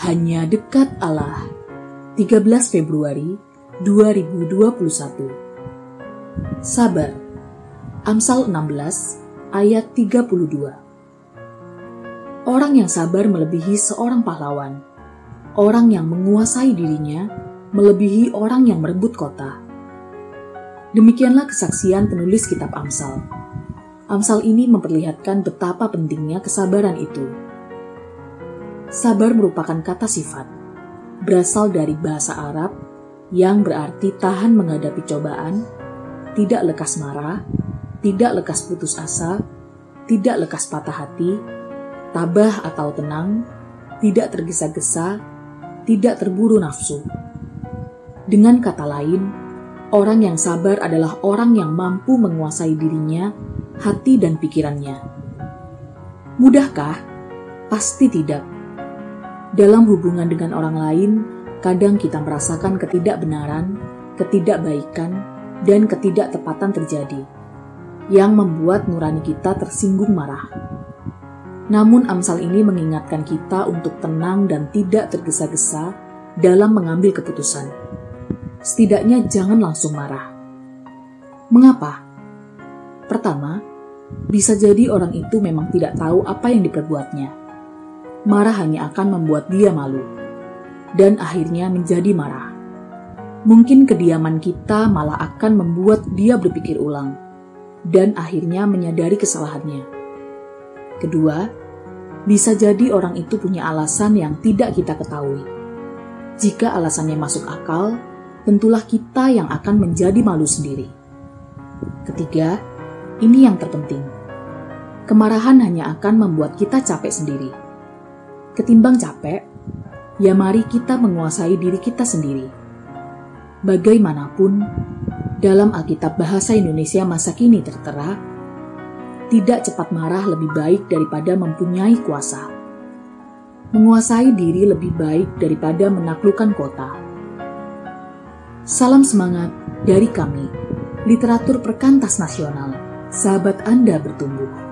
Hanya dekat Allah. 13 Februari 2021. Sabar. Amsal 16 ayat 32. Orang yang sabar melebihi seorang pahlawan. Orang yang menguasai dirinya melebihi orang yang merebut kota. Demikianlah kesaksian penulis kitab Amsal. Amsal ini memperlihatkan betapa pentingnya kesabaran itu. Sabar merupakan kata sifat, berasal dari bahasa Arab yang berarti tahan menghadapi cobaan, tidak lekas marah, tidak lekas putus asa, tidak lekas patah hati, tabah atau tenang, tidak tergesa-gesa, tidak terburu nafsu. Dengan kata lain, orang yang sabar adalah orang yang mampu menguasai dirinya hati dan pikirannya. Mudahkah? Pasti tidak. Dalam hubungan dengan orang lain, kadang kita merasakan ketidakbenaran, ketidakbaikan, dan ketidaktepatan terjadi, yang membuat nurani kita tersinggung marah. Namun Amsal ini mengingatkan kita untuk tenang dan tidak tergesa-gesa dalam mengambil keputusan. Setidaknya jangan langsung marah. Mengapa? Pertama, bisa jadi orang itu memang tidak tahu apa yang diperbuatnya. Marah hanya akan membuat dia malu, dan akhirnya menjadi marah. Mungkin kediaman kita malah akan membuat dia berpikir ulang, dan akhirnya menyadari kesalahannya. Kedua, bisa jadi orang itu punya alasan yang tidak kita ketahui. Jika alasannya masuk akal, tentulah kita yang akan menjadi malu sendiri. Ketiga, ini yang terpenting. Kemarahan hanya akan membuat kita capek sendiri. Ketimbang capek, ya mari kita menguasai diri kita sendiri. Bagaimanapun, dalam Alkitab Bahasa Indonesia masa kini tertera, tidak cepat marah lebih baik daripada mempunyai kuasa. Menguasai diri lebih baik daripada menaklukkan kota. Salam semangat dari kami, literatur perkantas nasional sahabat Anda bertumbuh.